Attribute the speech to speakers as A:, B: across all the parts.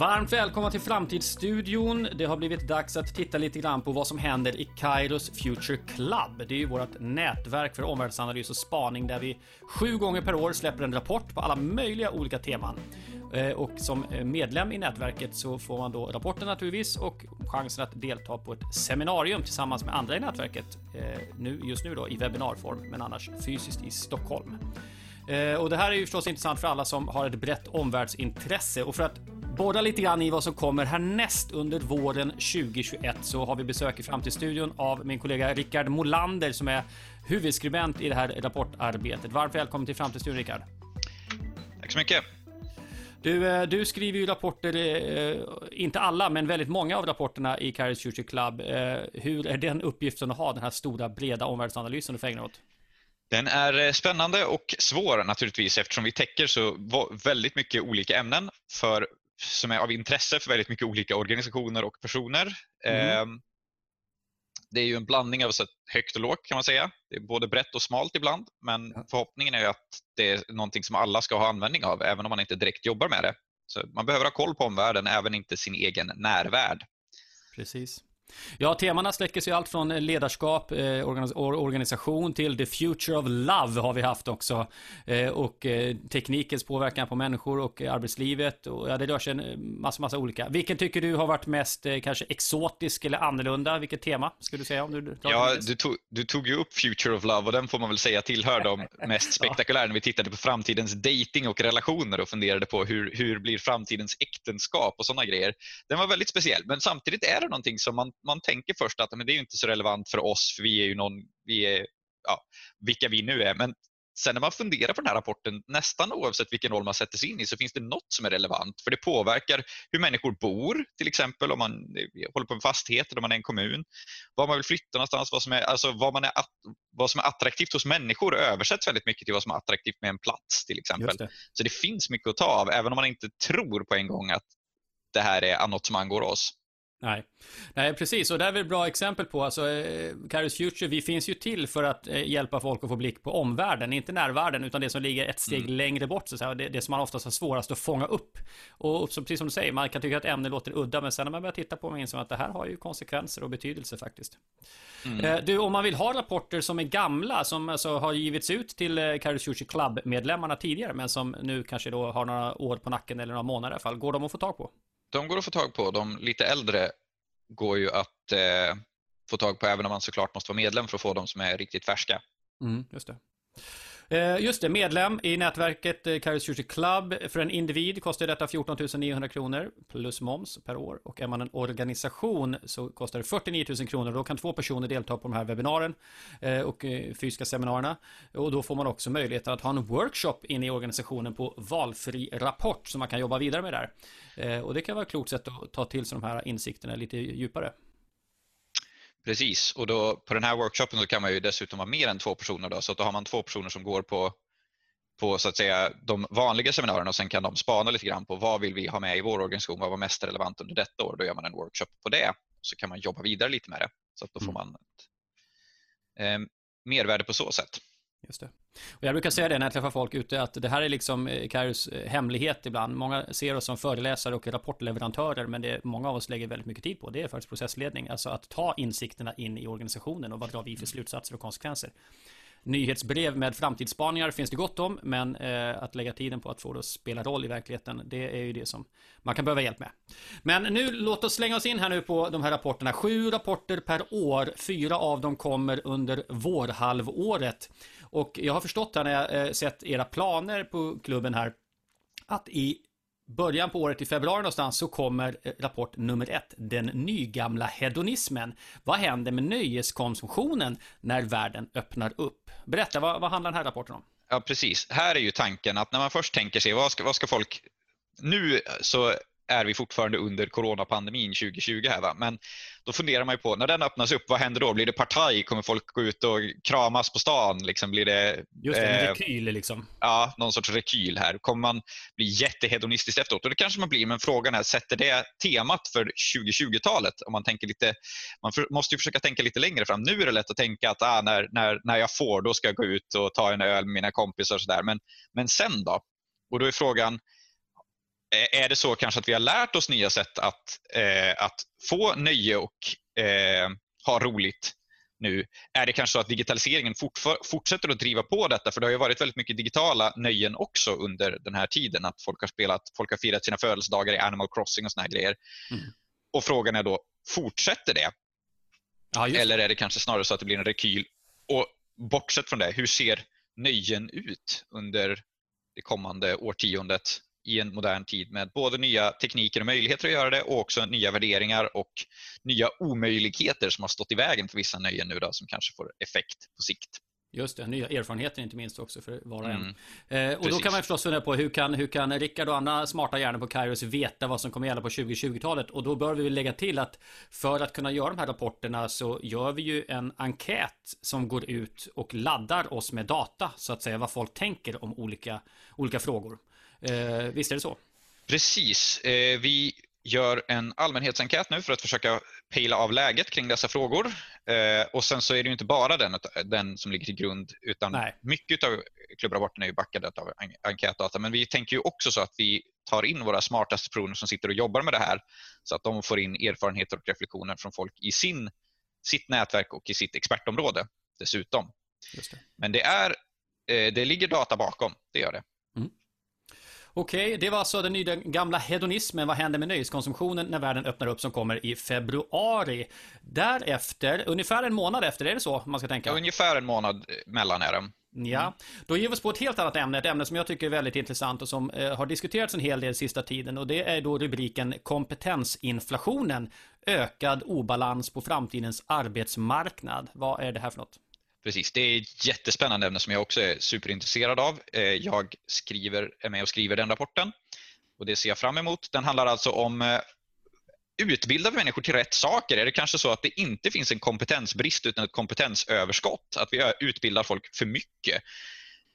A: Varmt välkomna till Framtidsstudion. Det har blivit dags att titta lite grann på vad som händer i Kairos Future Club. Det är ju vårt nätverk för omvärldsanalys och spaning där vi sju gånger per år släpper en rapport på alla möjliga olika teman. Eh, och som medlem i nätverket så får man då rapporten naturligtvis och chansen att delta på ett seminarium tillsammans med andra i nätverket. Eh, nu, just nu då i webbinarform, men annars fysiskt i Stockholm. Eh, och det här är ju förstås intressant för alla som har ett brett omvärldsintresse och för att borra lite grann i vad som kommer härnäst under våren 2021 så har vi besök i Framtidsstudion av min kollega Rickard Molander som är huvudskribent i det här rapportarbetet. Varmt välkommen till Framtidsstudion Rickard.
B: Tack så mycket.
A: Du, eh, du skriver ju rapporter, eh, inte alla, men väldigt många av rapporterna i Kairos Future Club. Hur är den uppgiften att ha, den här stora breda omvärldsanalysen du får ägna åt?
B: Den är eh, spännande och svår naturligtvis eftersom vi täcker så väldigt mycket olika ämnen för, som är av intresse för väldigt mycket olika organisationer och personer. Mm. Ehm, det är ju en blandning av så högt och lågt kan man säga. Det är både brett och smalt ibland men förhoppningen är att det är någonting som alla ska ha användning av även om man inte direkt jobbar med det. Så Man behöver ha koll på omvärlden, även inte sin egen närvärld.
A: Precis. Ja, temana sträcker sig allt från ledarskap, eh, organisation till the future of love har vi haft också. Eh, och eh, teknikens påverkan på människor och arbetslivet. Och, ja, det rör sig en massa, massa olika. Vilken tycker du har varit mest kanske exotisk eller annorlunda? Vilket tema skulle du säga? Om du
B: ja, du tog, du tog ju upp future of love och den får man väl säga tillhör de mest spektakulära när vi tittade på framtidens dating och relationer och funderade på hur, hur blir framtidens äktenskap och sådana grejer. Den var väldigt speciell, men samtidigt är det någonting som man man tänker först att men det är inte så relevant för oss för vi är ju någon, vi är, ja, vilka vi nu är. Men sen när man funderar på den här rapporten, nästan oavsett vilken roll man sätter sig in i, så finns det något som är relevant. För det påverkar hur människor bor, till exempel om man håller på med fastigheter, om man är en kommun. Var man vill flytta någonstans, vad som är, alltså vad man är, vad som är attraktivt hos människor översätts väldigt mycket till vad som är attraktivt med en plats till exempel. Det. Så det finns mycket att ta av, även om man inte tror på en gång att det här är något som angår oss.
A: Nej. Nej, precis. Och det är väl ett bra exempel på, alltså, eh, Future, vi finns ju till för att eh, hjälpa folk att få blick på omvärlden, inte närvärlden, utan det som ligger ett steg mm. längre bort, så säga. Det, det som man oftast har svårast att fånga upp. Och så, precis som du säger, man kan tycka att ämnet låter udda, men sen när man börjar titta på det inser man att det här har ju konsekvenser och betydelse faktiskt. Mm. Eh, du, om man vill ha rapporter som är gamla, som alltså har givits ut till eh, Kairos Future Club-medlemmarna tidigare, men som nu kanske då har några år på nacken eller några månader i alla fall, går de att få tag på?
B: De går att få tag på. De lite äldre går ju att eh, få tag på även om man såklart måste vara medlem för att få de som är riktigt färska.
A: Mm, just det. Eh, just det, medlem i nätverket eh, Kairos Future Club. För en individ kostar detta 14 900 kronor plus moms per år. Och är man en organisation så kostar det 49 000 kronor. Då kan två personer delta på de här webbinaren eh, och fysiska seminarierna. Och då får man också möjlighet att ha en workshop inne i organisationen på valfri rapport som man kan jobba vidare med där. Och det kan vara ett klokt sätt att ta till sig de här insikterna lite djupare.
B: Precis, och då, på den här workshopen så kan man ju dessutom vara mer än två personer. Då, så då har man två personer som går på, på så att säga, de vanliga seminarierna och sen kan de spana lite grann på vad vill vi ha med i vår organisation, vad var mest relevant under detta år. Då gör man en workshop på det så kan man jobba vidare lite med det. Så att då får mm. man ett eh, mervärde på så sätt.
A: Just det. Och jag brukar säga det när jag träffar folk ute att det här är liksom eh, Kairos eh, hemlighet ibland. Många ser oss som föreläsare och rapportleverantörer men det många av oss lägger väldigt mycket tid på det är faktiskt processledning. Alltså att ta insikterna in i organisationen och vad drar vi för slutsatser och konsekvenser. Nyhetsbrev med framtidsspaningar finns det gott om, men eh, att lägga tiden på att få det att spela roll i verkligheten, det är ju det som man kan behöva hjälp med. Men nu, låt oss slänga oss in här nu på de här rapporterna. Sju rapporter per år, fyra av dem kommer under vårhalvåret. Och jag har förstått här när jag eh, sett era planer på klubben här, att i början på året, i februari någonstans, så kommer eh, rapport nummer ett. Den nygamla hedonismen. Vad händer med nöjeskonsumtionen när världen öppnar upp? Berätta, vad, vad handlar den här rapporten om?
B: Ja, precis. Här är ju tanken att när man först tänker sig, vad ska, vad ska folk... Nu så är vi fortfarande under coronapandemin 2020 här. Va? Men då funderar man ju på, när den öppnas upp, vad händer då? Blir det partaj? Kommer folk gå ut och kramas på stan? Liksom, blir det,
A: Just det, en eh, rekyl liksom.
B: Ja, någon sorts rekyl här. Kommer man bli jättehedonistisk efteråt? Och det kanske man blir, men frågan är, sätter det temat för 2020-talet? Om man tänker lite, man för, måste ju försöka tänka lite längre fram. Nu är det lätt att tänka att ah, när, när, när jag får, då ska jag gå ut och ta en öl med mina kompisar och sådär. Men, men sen då? Och då är frågan, är det så kanske att vi har lärt oss nya sätt att, eh, att få nöje och eh, ha roligt nu? Är det kanske så att digitaliseringen fortsätter att driva på detta? För det har ju varit väldigt mycket digitala nöjen också under den här tiden. Att folk har spelat, folk har firat sina födelsedagar i Animal Crossing och såna här grejer. Mm. Och frågan är då, fortsätter det? Ja, Eller är det kanske snarare så att det blir en rekyl? Och bortsett från det, hur ser nöjen ut under det kommande årtiondet i en modern tid med både nya tekniker och möjligheter att göra det och också nya värderingar och nya omöjligheter som har stått i vägen för vissa nöjen nu då, som kanske får effekt på sikt.
A: Just det, nya erfarenheter inte minst också för var och en. Mm, eh, och Precis. då kan man förstås fundera på hur kan, hur kan Rickard och andra smarta hjärnor på Kairos veta vad som kommer gälla på 2020-talet? Och då bör vi lägga till att för att kunna göra de här rapporterna så gör vi ju en enkät som går ut och laddar oss med data så att säga vad folk tänker om olika, olika frågor. Eh, visst är det så?
B: Precis. Eh, vi gör en allmänhetsenkät nu för att försöka pejla av läget kring dessa frågor. Eh, och sen så är det ju inte bara den, den som ligger till grund utan Nej. mycket av klubbrapporten är ju backade av enkätdata. Men vi tänker ju också så att vi tar in våra smartaste personer som sitter och jobbar med det här så att de får in erfarenheter och reflektioner från folk i sin, sitt nätverk och i sitt expertområde dessutom. Det. Men det, är, eh, det ligger data bakom, det gör det.
A: Okej, det var alltså den nya gamla hedonismen. Vad händer med nöjeskonsumtionen när världen öppnar upp som kommer i februari? Därefter, ungefär en månad efter, är det så man ska tänka?
B: Ja, ungefär en månad mellan är de.
A: Ja, då ger vi oss på ett helt annat ämne, ett ämne som jag tycker är väldigt intressant och som eh, har diskuterats en hel del sista tiden och det är då rubriken kompetensinflationen, ökad obalans på framtidens arbetsmarknad. Vad är det här för något?
B: Precis, det är ett jättespännande ämne som jag också är superintresserad av. Eh, jag skriver, är med och skriver den rapporten och det ser jag fram emot. Den handlar alltså om eh, utbildar vi människor till rätt saker? Är det kanske så att det inte finns en kompetensbrist utan ett kompetensöverskott? Att vi utbildar folk för mycket?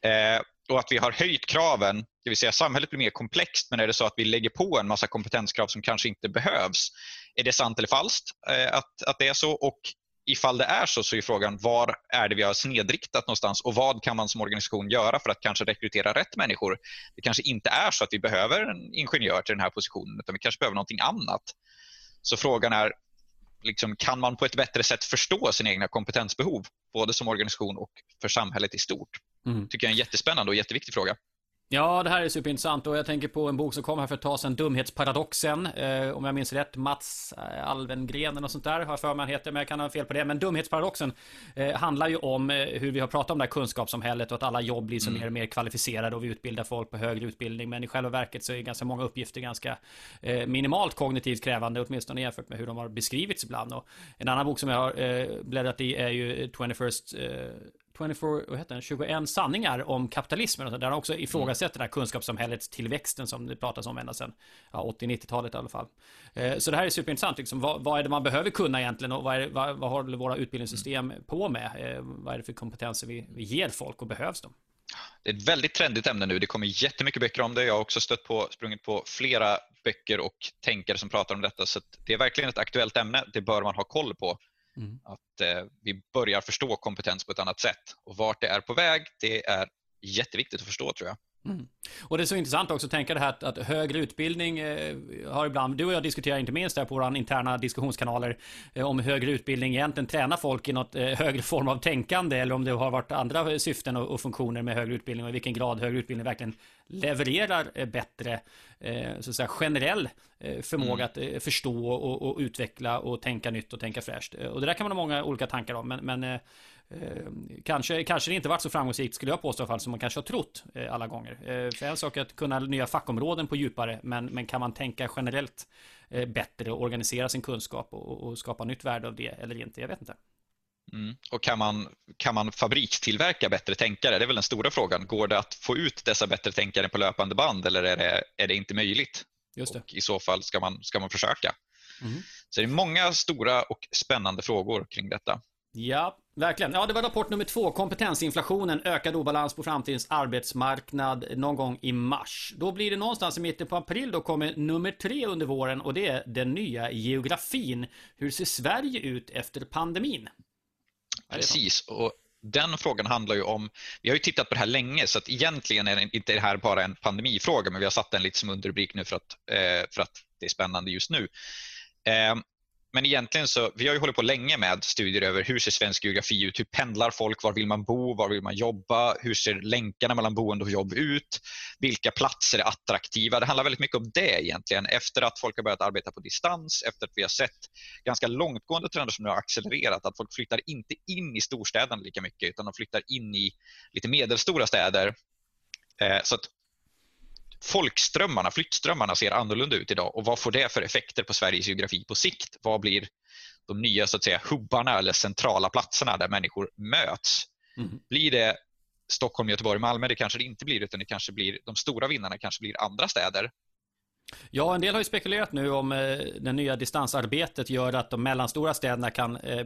B: Eh, och att vi har höjt kraven, det vill säga samhället blir mer komplext men är det så att vi lägger på en massa kompetenskrav som kanske inte behövs? Är det sant eller falskt eh, att, att det är så? Och ifall det är så, så är frågan var är det vi har snedriktat någonstans och vad kan man som organisation göra för att kanske rekrytera rätt människor? Det kanske inte är så att vi behöver en ingenjör till den här positionen utan vi kanske behöver någonting annat. Så frågan är, liksom, kan man på ett bättre sätt förstå sina egna kompetensbehov både som organisation och för samhället i stort? Mm. tycker jag är en jättespännande och jätteviktig fråga.
A: Ja, det här är superintressant och jag tänker på en bok som kom här för ett tag sedan, Dumhetsparadoxen. Eh, om jag minns rätt, Mats eh, Alvengren och sånt där har för mig han heter, men jag kan ha fel på det. Men Dumhetsparadoxen eh, handlar ju om eh, hur vi har pratat om det här kunskapssamhället och att alla jobb blir så mm. mer och mer kvalificerade och vi utbildar folk på högre utbildning. Men i själva verket så är ganska många uppgifter ganska eh, minimalt kognitivt krävande, åtminstone jämfört med hur de har beskrivits ibland. Och en annan bok som jag har eh, bläddrat i är ju 21st 24, vad heter den? 21 sanningar om kapitalismen. Där han också mm. ifrågasätter mm. det här kunskapssamhällets tillväxten som det pratas om ända sedan ja, 80-90-talet i alla fall. Eh, så det här är superintressant. Liksom, vad, vad, är det man behöver kunna egentligen och vad, är, vad, vad har våra utbildningssystem mm. på med? Eh, vad är det för kompetenser vi, vi ger folk och behövs de?
B: Det är ett väldigt trendigt ämne nu. Det kommer jättemycket böcker om det. Jag har också stött på, sprungit på flera böcker och tänkare som pratar om detta. Så det är verkligen ett aktuellt ämne. Det bör man ha koll på. Mm. Att eh, vi börjar förstå kompetens på ett annat sätt. Och vart det är på väg, det är jätteviktigt att förstå tror jag.
A: Mm. Och det är så intressant också att tänka det här att, att högre utbildning eh, har ibland, du och jag diskuterar inte minst här på våra interna diskussionskanaler eh, om högre utbildning egentligen tränar folk i något eh, högre form av tänkande eller om det har varit andra syften och, och, funktioner med högre utbildning och i vilken grad högre utbildning verkligen levererar eh, bättre eh, så att säga, generell eh, förmåga mm. att förstå och, och, utveckla och tänka nytt och tänka fräscht. Och det där kan man ha många olika tankar om men, men Eh, kanske, kanske det inte varit så framgångsrikt skulle jag påstå i alla fall som man kanske har trott eh, alla gånger. Eh, för en sak är att kunna nya fackområden på djupare men, men kan man tänka generellt eh, bättre och organisera sin kunskap och, och, skapa nytt värde av det eller inte? Jag vet inte.
B: Mm. Och kan man, kan man fabrikstillverka bättre tänkare? Det är väl den stora frågan. Går det att få ut dessa bättre tänkare på löpande band eller är det, är det inte möjligt? Just det. Och I så fall ska man, ska man försöka. Mm. Så det är många stora och spännande frågor kring detta.
A: Ja, verkligen. Ja, det var rapport nummer två. Kompetensinflationen, ökad obalans på framtidens arbetsmarknad någon gång i mars. Då blir det någonstans i mitten på april. Då kommer nummer tre under våren och det är den nya geografin. Hur ser Sverige ut efter pandemin?
B: Precis, och den frågan handlar ju om, vi har ju tittat på det här länge så att egentligen är det inte det här bara en pandemifråga men vi har satt den lite som underrubrik nu för att, eh, för att det är spännande just nu. Ehm, men egentligen så, vi har ju hållit på länge med studier över hur ser svensk geografi ut? Hur pendlar folk? Var vill man bo? Var vill man jobba? Hur ser länkarna mellan boende och jobb ut? Vilka platser är attraktiva? Det handlar väldigt mycket om det egentligen. Efter att folk har börjat arbeta på distans, efter att vi har sett ganska långtgående trender som nu har accelererat, att folk flyttar inte in i storstäderna lika mycket utan de flyttar in i lite medelstora städer. Eh, så att folkströmmarna, flyttströmmarna ser annorlunda ut idag och vad får det för effekter på Sveriges geografi på sikt? Vad blir de nya så att säga, hubbarna eller centrala platserna där människor möts? Mm. Blir det Stockholm, Göteborg, Malmö? Det kanske det inte blir utan det kanske blir de stora vinnarna kanske blir andra städer.
A: Ja, en del har ju spekulerat nu om eh, det nya distansarbetet gör att de mellanstora städerna kan eh,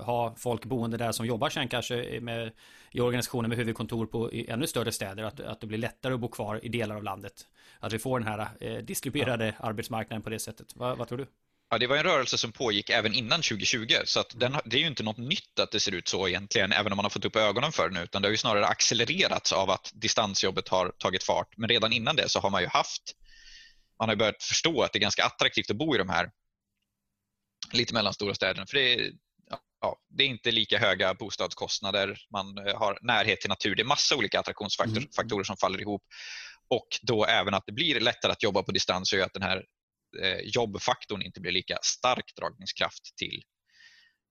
A: ha folk boende där som jobbar sen kanske med, i organisationer med huvudkontor på ännu större städer. Att, att det blir lättare att bo kvar i delar av landet. Att vi får den här eh, distribuerade ja. arbetsmarknaden på det sättet. Va, vad tror du?
B: Ja, det var en rörelse som pågick även innan 2020 så att den, det är ju inte något nytt att det ser ut så egentligen även om man har fått upp ögonen för det nu utan det har ju snarare accelererats av att distansjobbet har tagit fart. Men redan innan det så har man ju haft man har börjat förstå att det är ganska attraktivt att bo i de här lite mellanstora städerna. För det är, ja, det är inte lika höga bostadskostnader, man eh, har närhet till natur. Det är massa olika attraktionsfaktorer mm. som faller ihop. Och då även att det blir lättare att jobba på distans gör att den här eh, jobbfaktorn inte blir lika stark dragningskraft till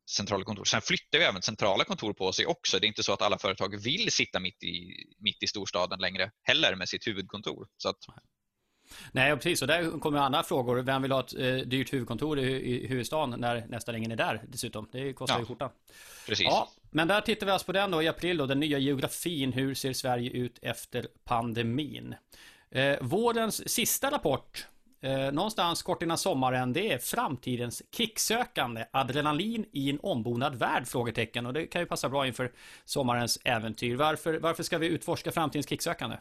B: centrala kontor. Sen flyttar ju även centrala kontor på sig också. Det är inte så att alla företag vill sitta mitt i, mitt i storstaden längre heller med sitt huvudkontor. Så att,
A: Nej, precis. Och där kommer andra frågor. Vem vill ha ett eh, dyrt huvudkontor i, i huvudstaden när nästan ingen är där dessutom? Det kostar ja, ju skjortan.
B: Precis. Ja,
A: men där tittar vi alltså på den då i april då, den nya geografin. Hur ser Sverige ut efter pandemin? Eh, vårens sista rapport Eh, någonstans kort innan sommaren, det är framtidens kicksökande adrenalin i en ombonad värld? Frågetecken. Och det kan ju passa bra inför sommarens äventyr. Varför, varför ska vi utforska framtidens kicksökande?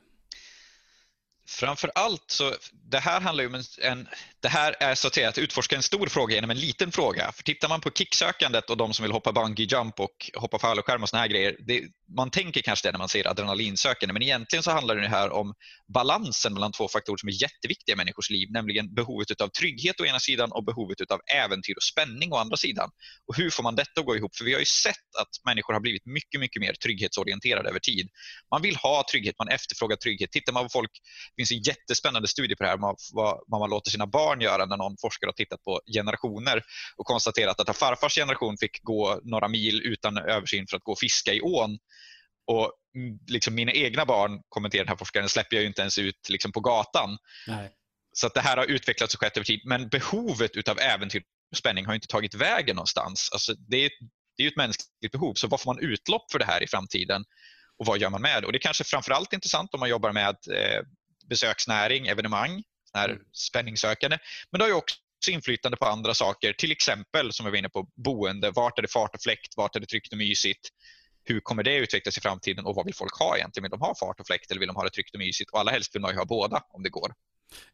B: Framför allt så, det här handlar ju om en, en, det här är så att säga att utforska en stor fråga genom en liten fråga. För tittar man på kicksökandet och de som vill hoppa bungee jump och hoppa fallskärm och såna här grejer, det, man tänker kanske det när man ser adrenalinsökande, men egentligen så handlar det här om balansen mellan två faktorer som är jätteviktiga i människors liv, nämligen behovet av trygghet å ena sidan och behovet av äventyr och spänning å andra sidan. Och hur får man detta att gå ihop? För vi har ju sett att människor har blivit mycket, mycket mer trygghetsorienterade över tid. Man vill ha trygghet, man efterfrågar trygghet. Tittar man på folk, det finns en jättespännande studie på det här, vad, vad man låter sina barn göra när någon forskare har tittat på generationer och konstaterat att farfars generation fick gå några mil utan översyn för att gå och fiska i ån och liksom mina egna barn, kommenterar den här forskaren, släpper jag ju inte ens ut liksom på gatan. Nej. Så att det här har utvecklats och skett över tid. Men behovet av äventyr och spänning har inte tagit vägen någonstans. Alltså det, är, det är ett mänskligt behov. Så vad får man utlopp för det här i framtiden? Och vad gör man med det? Och det är kanske framförallt intressant om man jobbar med eh, besöksnäring, evenemang, här mm. spänningssökande. Men det har ju också inflytande på andra saker, till exempel som jag var inne på, boende. Vart är det fart och fläkt? Vart är det tryggt och mysigt? Hur kommer det utvecklas i framtiden och vad vill folk ha egentligen? Vill de ha fart och fläkt eller vill de ha det tryggt och mysigt? Och allra helst vill man ju ha båda om det går.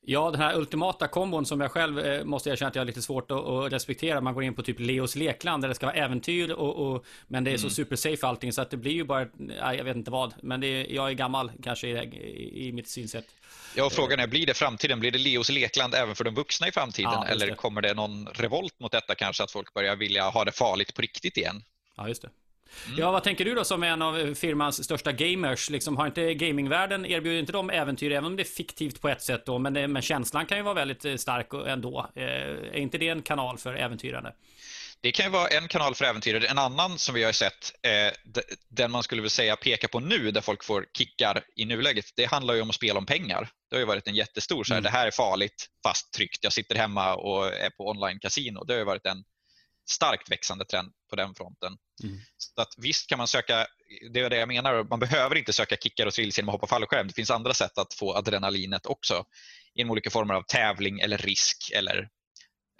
A: Ja, den här ultimata kombon som jag själv eh, måste erkänna att jag har lite svårt att, att, respektera. Man går in på typ Leos lekland där det ska vara äventyr och, och men det är så mm. super safe allting så att det blir ju bara, jag vet inte vad. Men det är, jag är gammal kanske i, i mitt synsätt.
B: Ja, och frågan är, blir det framtiden? Blir det Leos lekland även för de vuxna i framtiden? Ja, eller kommer det någon revolt mot detta kanske, att folk börjar vilja ha det farligt på riktigt igen?
A: Ja, just det. Mm. Ja, vad tänker du då som en av firmans största gamers? Liksom, har inte gamingvärlden, erbjuder inte de äventyr, även om det är fiktivt på ett sätt då, men, det, men känslan kan ju vara väldigt eh, stark ändå. Eh, är inte det en kanal för äventyrande?
B: Det kan ju vara en kanal för äventyrare. En annan som vi har sett, eh, den man skulle vilja säga peka på nu, där folk får kickar i nuläget, det handlar ju om att spela om pengar. Det har ju varit en jättestor, så här, mm. det här är farligt fast tryggt. Jag sitter hemma och är på online-casino. Det har ju varit en starkt växande trend på den fronten. Mm. Så att visst kan man söka, det är det jag menar, man behöver inte söka kickar och thrills genom att hoppa fallskärm. Det finns andra sätt att få adrenalinet också genom olika former av tävling eller risk eller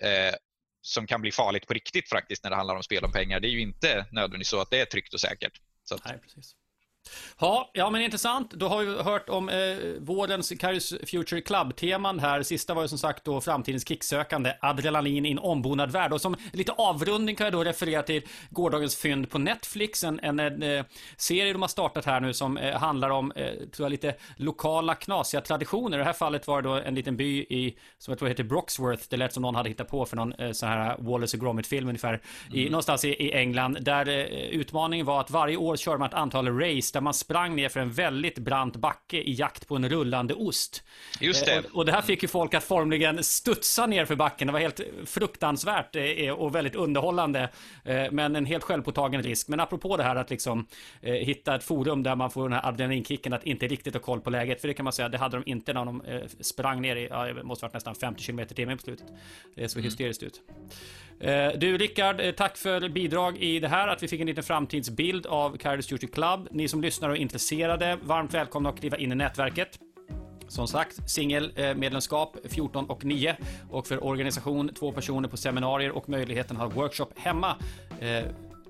B: eh, som kan bli farligt på riktigt faktiskt när det handlar om spel om pengar. Det är ju inte nödvändigtvis så att det är tryggt och säkert. Så att...
A: Nej, precis. Ja, ja men intressant. Då har vi hört om eh, vårens Kairos Future Club-teman här. Sista var ju som sagt då framtidens kicksökande adrenalin i en ombonad värld. Och som lite avrundning kan jag då referera till gårdagens fynd på Netflix. En, en, en eh, serie de har startat här nu som eh, handlar om, eh, tror jag, lite lokala knasiga traditioner. I det här fallet var det då en liten by i, som jag tror heter Broxworth. Det lät som någon hade hittat på för någon eh, sån här Wallace och Gromit-film ungefär. Mm. I, någonstans i, i England. Där eh, utmaningen var att varje år kör man ett antal race där man sprang ner för en väldigt brant backe i jakt på en rullande ost.
B: Just det.
A: Eh, och, och det här fick ju folk att formligen studsa ner för backen. Det var helt fruktansvärt eh, och väldigt underhållande. Eh, men en helt självpåtagen risk. Men apropå det här att liksom hitta ett forum där man får den här adrenalinkicken att inte riktigt ha koll på läget. För det kan man säga, det hade de inte när de sprang ner i, ja, det måste varit nästan 50 km timmen på slutet. Det såg mm. hysteriskt ut. Eh, du Rickard, eh, tack för bidrag i det här, att vi fick en liten framtidsbild av Kairos Future Club. Ni som lyssnar och är intresserade, varmt välkomna att kliva in i nätverket. Som sagt, singelmedlemskap eh, 14 och 9 och för organisation två personer på seminarier och möjligheten att ha workshop hemma eh,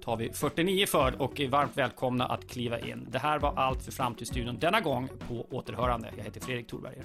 A: tar vi 49 för och är varmt välkomna att kliva in. Det här var allt för Framtidsstudion denna gång på återhörande. Jag heter Fredrik Thorberger.